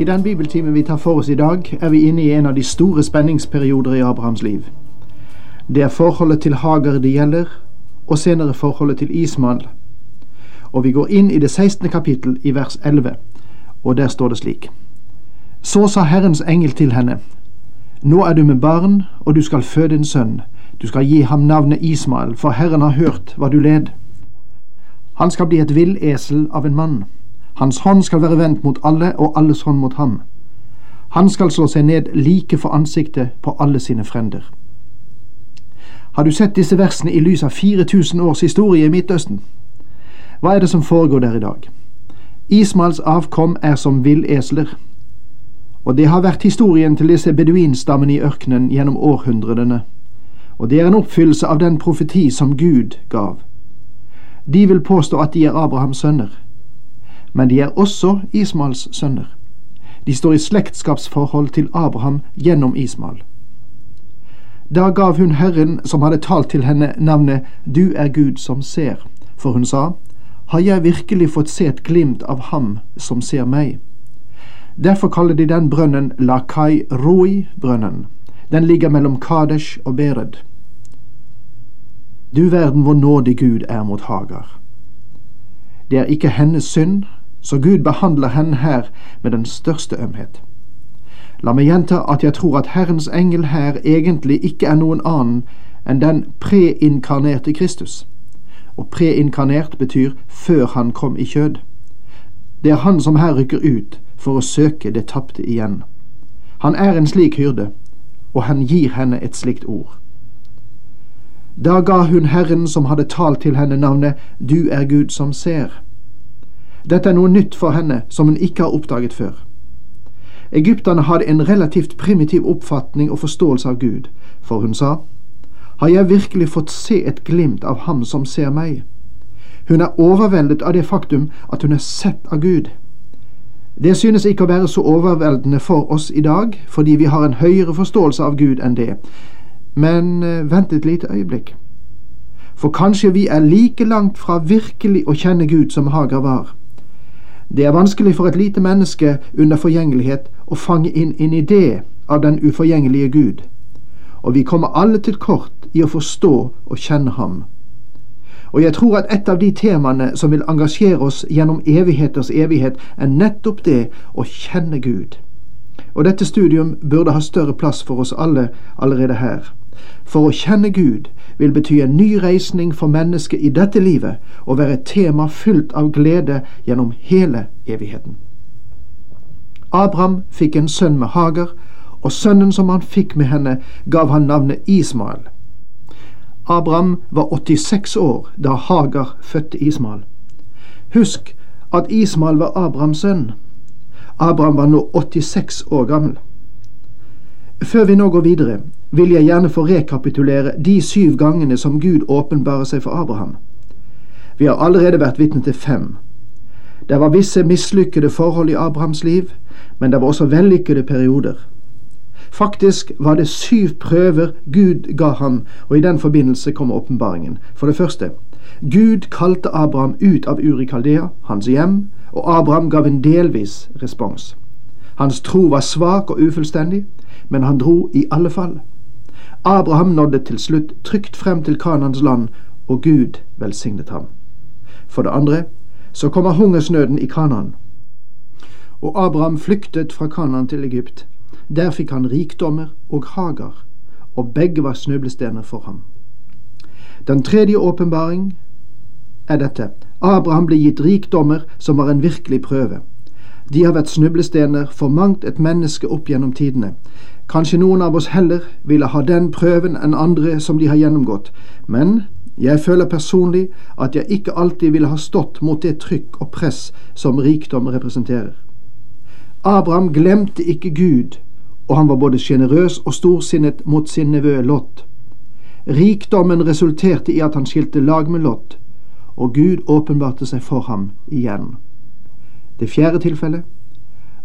I den bibeltimen vi tar for oss i dag, er vi inne i en av de store spenningsperioder i Abrahams liv. Det er forholdet til Hager det gjelder, og senere forholdet til Ismael. Og vi går inn i det 16. kapittel i vers 11, og der står det slik. Så sa Herrens engel til henne, Nå er du med barn, og du skal føde en sønn. Du skal gi ham navnet Ismael, for Herren har hørt hva du led. Han skal bli et villesel av en mann. Hans hånd skal være vendt mot alle, og alles hånd mot ham. Han skal slå seg ned like for ansiktet på alle sine frender. Har du sett disse versene i lys av 4000 års historie i Midtøsten? Hva er det som foregår der i dag? Ismaels avkom er som villesler. Og det har vært historien til disse beduinstammene i ørkenen gjennom århundrene. Og det er en oppfyllelse av den profeti som Gud gav. De vil påstå at de er Abrahams sønner men de er også Ismals sønner. De står i slektskapsforhold til Abraham gjennom Ismal. Da gav hun Herren som hadde talt til henne, navnet Du er Gud som ser, for hun sa, Har jeg virkelig fått se et glimt av Ham som ser meg? Derfor kaller de den brønnen Lakai Roi-brønnen. Den ligger mellom Kadesh og Bered. Du verden hvor nådig Gud er mot Hagar. Det er ikke hennes synd, så Gud behandler henne her med den største ømhet. La meg gjenta at jeg tror at Herrens engel her egentlig ikke er noen annen enn den preinkarnerte Kristus. Og preinkarnert betyr før han kom i kjød. Det er han som her rykker ut for å søke det tapte igjen. Han er en slik hyrde, og han gir henne et slikt ord. Da ga hun Herren som hadde talt til henne navnet Du er Gud som ser. Dette er noe nytt for henne som hun ikke har oppdaget før. Egypterne hadde en relativt primitiv oppfatning og forståelse av Gud, for hun sa, Har jeg virkelig fått se et glimt av Ham som ser meg? Hun er overveldet av det faktum at hun er sett av Gud. Det synes ikke å være så overveldende for oss i dag, fordi vi har en høyere forståelse av Gud enn det. Men eh, vent et lite øyeblikk. For kanskje vi er like langt fra virkelig å kjenne Gud som Hagar var. Det er vanskelig for et lite menneske under forgjengelighet å fange inn en idé av den uforgjengelige Gud, og vi kommer alle til kort i å forstå og kjenne ham. Og jeg tror at et av de temaene som vil engasjere oss gjennom evigheters evighet, er nettopp det å kjenne Gud. Og dette studium burde ha større plass for oss alle allerede her. For å kjenne Gud vil bety en ny reisning for mennesket i dette livet og være et tema fylt av glede gjennom hele evigheten. Abraham fikk en sønn med Hager, og sønnen som han fikk med henne, gav han navnet Ismael. Abraham var 86 år da Hagar fødte Ismael. Husk at Ismael var Abrahams sønn. Abraham var nå 86 år gammel. Før vi nå går videre, vil jeg gjerne få rekapitulere de syv gangene som Gud åpenbarer seg for Abraham. Vi har allerede vært vitne til fem. Det var visse mislykkede forhold i Abrahams liv, men det var også vellykkede perioder. Faktisk var det syv prøver Gud ga ham, og i den forbindelse kommer åpenbaringen. For det første, Gud kalte Abraham ut av Urikaldea, hans hjem, og Abraham gav en delvis respons. Hans tro var svak og ufullstendig, men han dro i alle fall. Abraham nådde til slutt trygt frem til Kanans land, og Gud velsignet ham. For det andre så kommer hungersnøden i Kanan. Og Abraham flyktet fra Kanan til Egypt. Der fikk han rikdommer og Hagar, og begge var snublestener for ham. Den tredje åpenbaring er dette. Abraham ble gitt rikdommer som var en virkelig prøve. De har vært snublestener for mangt et menneske opp gjennom tidene. Kanskje noen av oss heller ville ha den prøven enn andre som de har gjennomgått, men Jeg føler personlig at jeg ikke alltid ville ha stått mot det trykk og press som rikdom representerer. Abraham glemte ikke Gud, og han var både sjenerøs og storsinnet mot sin nevø Lot. Rikdommen resulterte i at han skilte lag med Lot, og Gud åpenbarte seg for ham igjen. Det fjerde tilfellet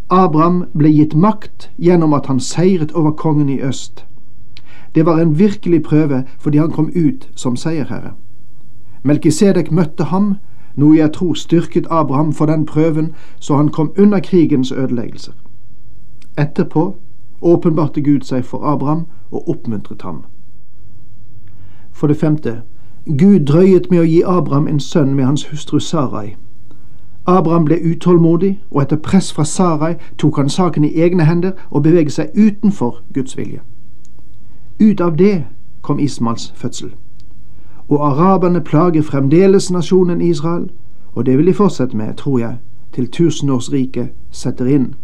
Abraham ble gitt makt gjennom at han seiret over kongen i øst. Det var en virkelig prøve fordi han kom ut som seierherre. Melkisedek møtte ham, noe jeg tror styrket Abraham for den prøven, så han kom unna krigens ødeleggelser. Etterpå åpenbarte Gud seg for Abraham og oppmuntret ham. For det femte Gud drøyet med å gi Abraham en sønn med hans hustru Sarai. Abraham ble utålmodig, og etter press fra Sarai tok han saken i egne hender og beveget seg utenfor Guds vilje. Ut av det kom Ismals fødsel. Og araberne plager fremdeles nasjonen Israel, og det vil de fortsette med, tror jeg, til tusenårsriket setter inn.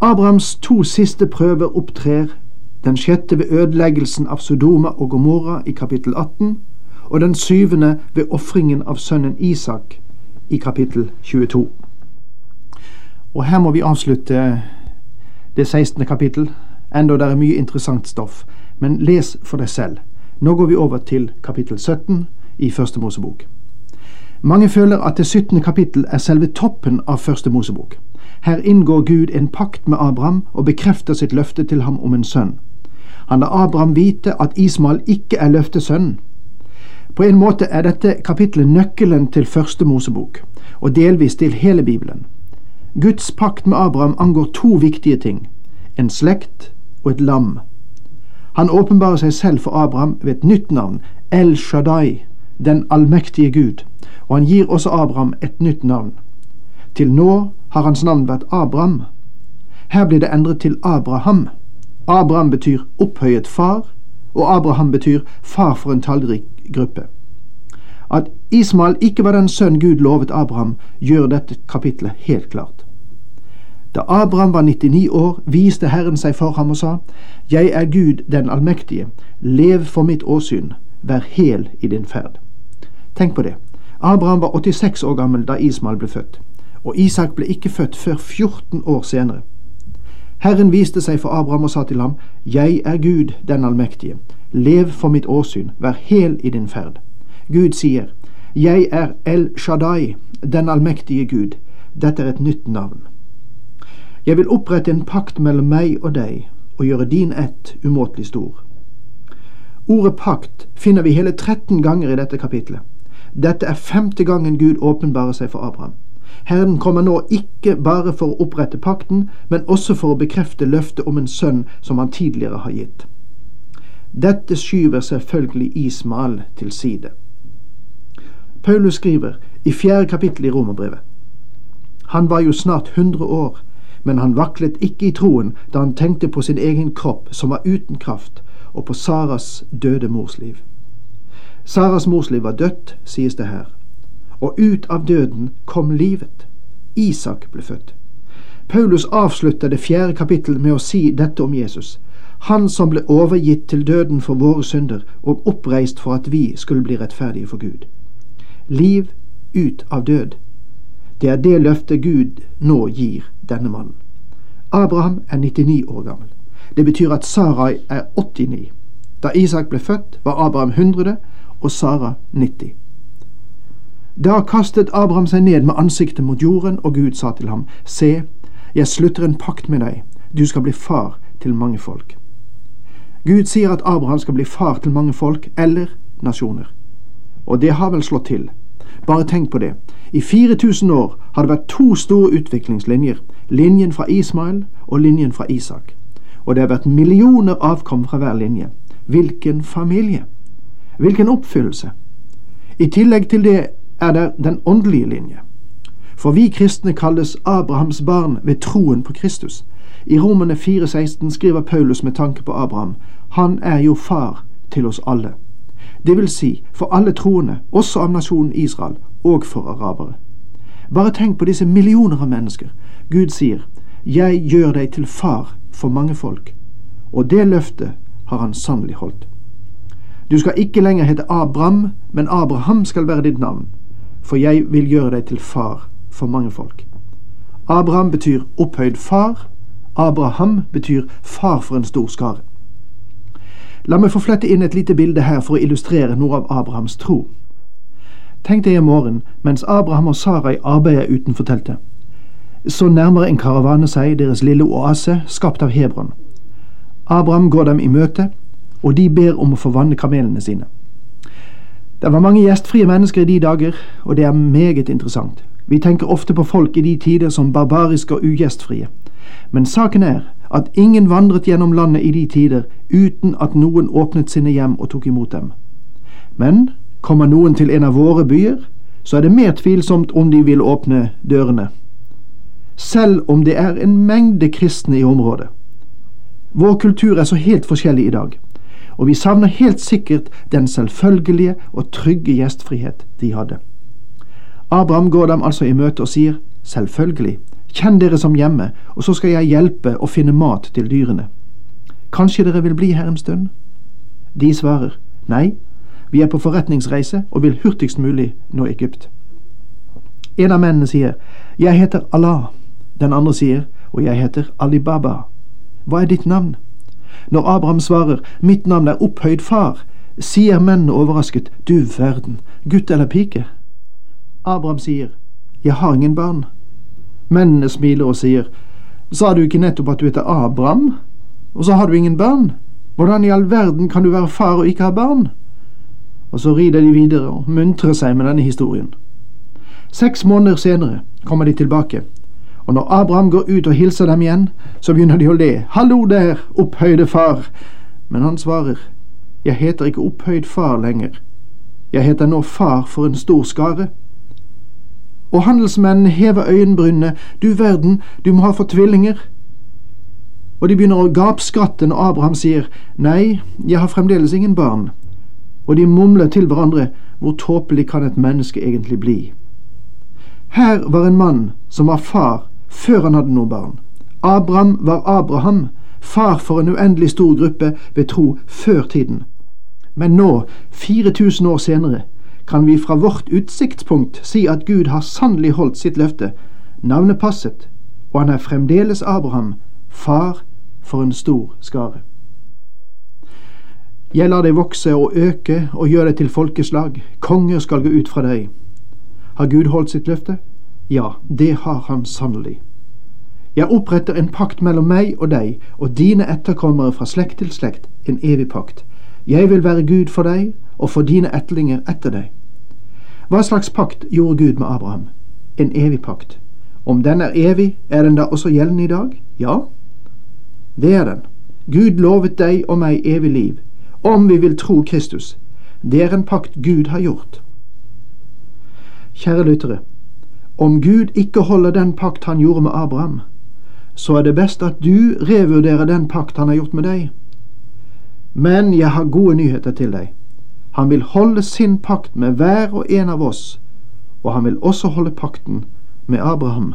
Abrahams to siste prøver opptrer den sjette ved ødeleggelsen av Sodoma og Gomorra i kapittel 18, og den syvende ved ofringen av sønnen Isak i kapittel 22. Og her må vi avslutte det 16. kapittel, enda det er mye interessant stoff. Men les for deg selv. Nå går vi over til kapittel 17 i Første Mosebok. Mange føler at det 17. kapittel er selve toppen av Første Mosebok. Her inngår Gud en pakt med Abraham og bekrefter sitt løfte til ham om en sønn. Han lar Abraham vite at Ismael ikke er løftesønnen. På en måte er dette kapitlet nøkkelen til første Mosebok, og delvis til hele Bibelen. Guds pakt med Abraham angår to viktige ting en slekt og et lam. Han åpenbarer seg selv for Abraham ved et nytt navn, El Shaddai, den allmektige Gud, og han gir også Abraham et nytt navn. Til nå har hans navn vært Abraham. Her blir det endret til Abraham. Abraham betyr opphøyet far, og Abraham betyr far for en tallrik gruppe. At Ismael ikke var den sønn Gud lovet Abraham, gjør dette kapitlet helt klart. Da Abraham var 99 år, viste Herren seg for ham og sa, Jeg er Gud den allmektige, lev for mitt åsyn, vær hel i din ferd. Tenk på det. Abraham var 86 år gammel da Ismael ble født, og Isak ble ikke født før 14 år senere. Herren viste seg for Abraham og sa til ham, Jeg er Gud den allmektige, lev for mitt åsyn, vær hel i din ferd. Gud sier, Jeg er El Shaddai, den allmektige Gud. Dette er et nytt navn. Jeg vil opprette en pakt mellom meg og deg og gjøre din ett umåtelig stor. Ordet pakt finner vi hele 13 ganger i dette kapitlet. Dette er femte gangen Gud åpenbarer seg for Abraham. Herren kommer nå ikke bare for å opprette pakten, men også for å bekrefte løftet om en sønn som han tidligere har gitt. Dette skyver selvfølgelig Ismael til side. Paulus skriver i fjerde kapittel i Romerbrevet. Han var jo snart 100 år, men han vaklet ikke i troen da han tenkte på sin egen kropp som var uten kraft, og på Saras døde mors liv. Saras mors liv var dødt, sies det her, og ut av døden kom livet. Isak ble født. Paulus avslutter det fjerde kapittel med å si dette om Jesus. Han som ble overgitt til døden for våre synder og oppreist for at vi skulle bli rettferdige for Gud. Liv ut av død. Det er det løftet Gud nå gir denne mannen. Abraham er 99 år gammel. Det betyr at Sarai er 89. Da Isak ble født, var Abraham 100 og Sara 90. Da kastet Abraham seg ned med ansiktet mot jorden, og Gud sa til ham, Se, jeg slutter en pakt med deg, du skal bli far til mange folk. Gud sier at Abraham skal bli far til mange folk, eller nasjoner. Og det har vel slått til. Bare tenk på det. I 4000 år har det vært to store utviklingslinjer, linjen fra Ismael og linjen fra Isak. Og det har vært millioner avkom fra hver linje. Hvilken familie! Hvilken oppfyllelse! I tillegg til det er det den åndelige linje. For vi kristne kalles Abrahams barn ved troen på Kristus. I Romene 4,16 skriver Paulus med tanke på Abraham han er jo far til oss alle. Det vil si for alle troende, også av nasjonen Israel, og for arabere. Bare tenk på disse millioner av mennesker. Gud sier, Jeg gjør deg til far for mange folk. Og det løftet har han sannelig holdt. Du skal ikke lenger hete Abraham, men Abraham skal være ditt navn, for jeg vil gjøre deg til far for mange folk. Abraham betyr opphøyd far. Abraham betyr far for en stor skare. La meg få flette inn et lite bilde her for å illustrere noe av Abrahams tro. Tenk deg i morgen, mens Abraham og Sarai arbeider utenfor teltet. Så nærmer en karavane seg deres lille oase, skapt av Hebron. Abraham går dem i møte, og de ber om å få vanne kamelene sine. Det var mange gjestfrie mennesker i de dager, og det er meget interessant. Vi tenker ofte på folk i de tider som barbariske og ugjestfrie. Men saken er at ingen vandret gjennom landet i de tider uten at noen åpnet sine hjem og tok imot dem. Men kommer noen til en av våre byer, så er det mer tvilsomt om de vil åpne dørene. Selv om det er en mengde kristne i området. Vår kultur er så helt forskjellig i dag, og vi savner helt sikkert den selvfølgelige og trygge gjestfrihet de hadde. Abraham går dem altså i møte og sier, selvfølgelig, kjenn dere som hjemme, og så skal jeg hjelpe å finne mat til dyrene. Kanskje dere vil bli her en stund? De svarer, nei, vi er på forretningsreise og vil hurtigst mulig nå Egypt. En av mennene sier, jeg heter Allah. Den andre sier, og jeg heter Alibaba. Hva er ditt navn? Når Abraham svarer, mitt navn er opphøyd far, sier mennene overrasket, du verden, gutt eller pike? Abraham sier, jeg har ingen barn. Mennene smiler og sier, sa du ikke nettopp at du heter Abraham? Og så har du ingen barn? Hvordan i all verden kan du være far og ikke ha barn? Og så rider de videre og muntrer seg med denne historien. Seks måneder senere kommer de tilbake, og når Abraham går ut og hilser dem igjen, så begynner de å le. Hallo der, opphøyde far! Men han svarer, jeg heter ikke opphøyd far lenger. Jeg heter nå far for en stor skare. Og handelsmennene hever øyenbrynene. Du verden, du må ha fått tvillinger. Og de begynner å gapskratte når Abraham sier, nei, jeg har fremdeles ingen barn. Og de mumler til hverandre, hvor tåpelig kan et menneske egentlig bli? Her var en mann som var far før han hadde noen barn. Abraham var Abraham, far for en uendelig stor gruppe ved tro før tiden. Men nå, 4000 år senere, kan vi fra vårt utsiktspunkt si at Gud har sannelig holdt sitt løfte. Navnet passet, og han er fremdeles Abraham, far for en stor skare. Jeg lar deg vokse og øke og gjør deg til folkeslag, konger skal gå ut fra deg. Har Gud holdt sitt løfte? Ja, det har han sannelig. Jeg oppretter en pakt mellom meg og deg og dine etterkommere fra slekt til slekt, en evig pakt. Jeg vil være Gud for deg og for dine etterlinger etter deg. Hva slags pakt gjorde Gud med Abraham? En evig pakt. Om den er evig, er den da også gjeldende i dag? Ja, det er den. Gud lovet deg og meg evig liv, om vi vil tro Kristus. Det er en pakt Gud har gjort. Kjære lyttere, om Gud ikke holder den pakt han gjorde med Abraham, så er det best at du revurderer den pakt han har gjort med deg. Men jeg har gode nyheter til deg. Han vil holde sin pakt med hver og en av oss, og han vil også holde pakten med Abraham.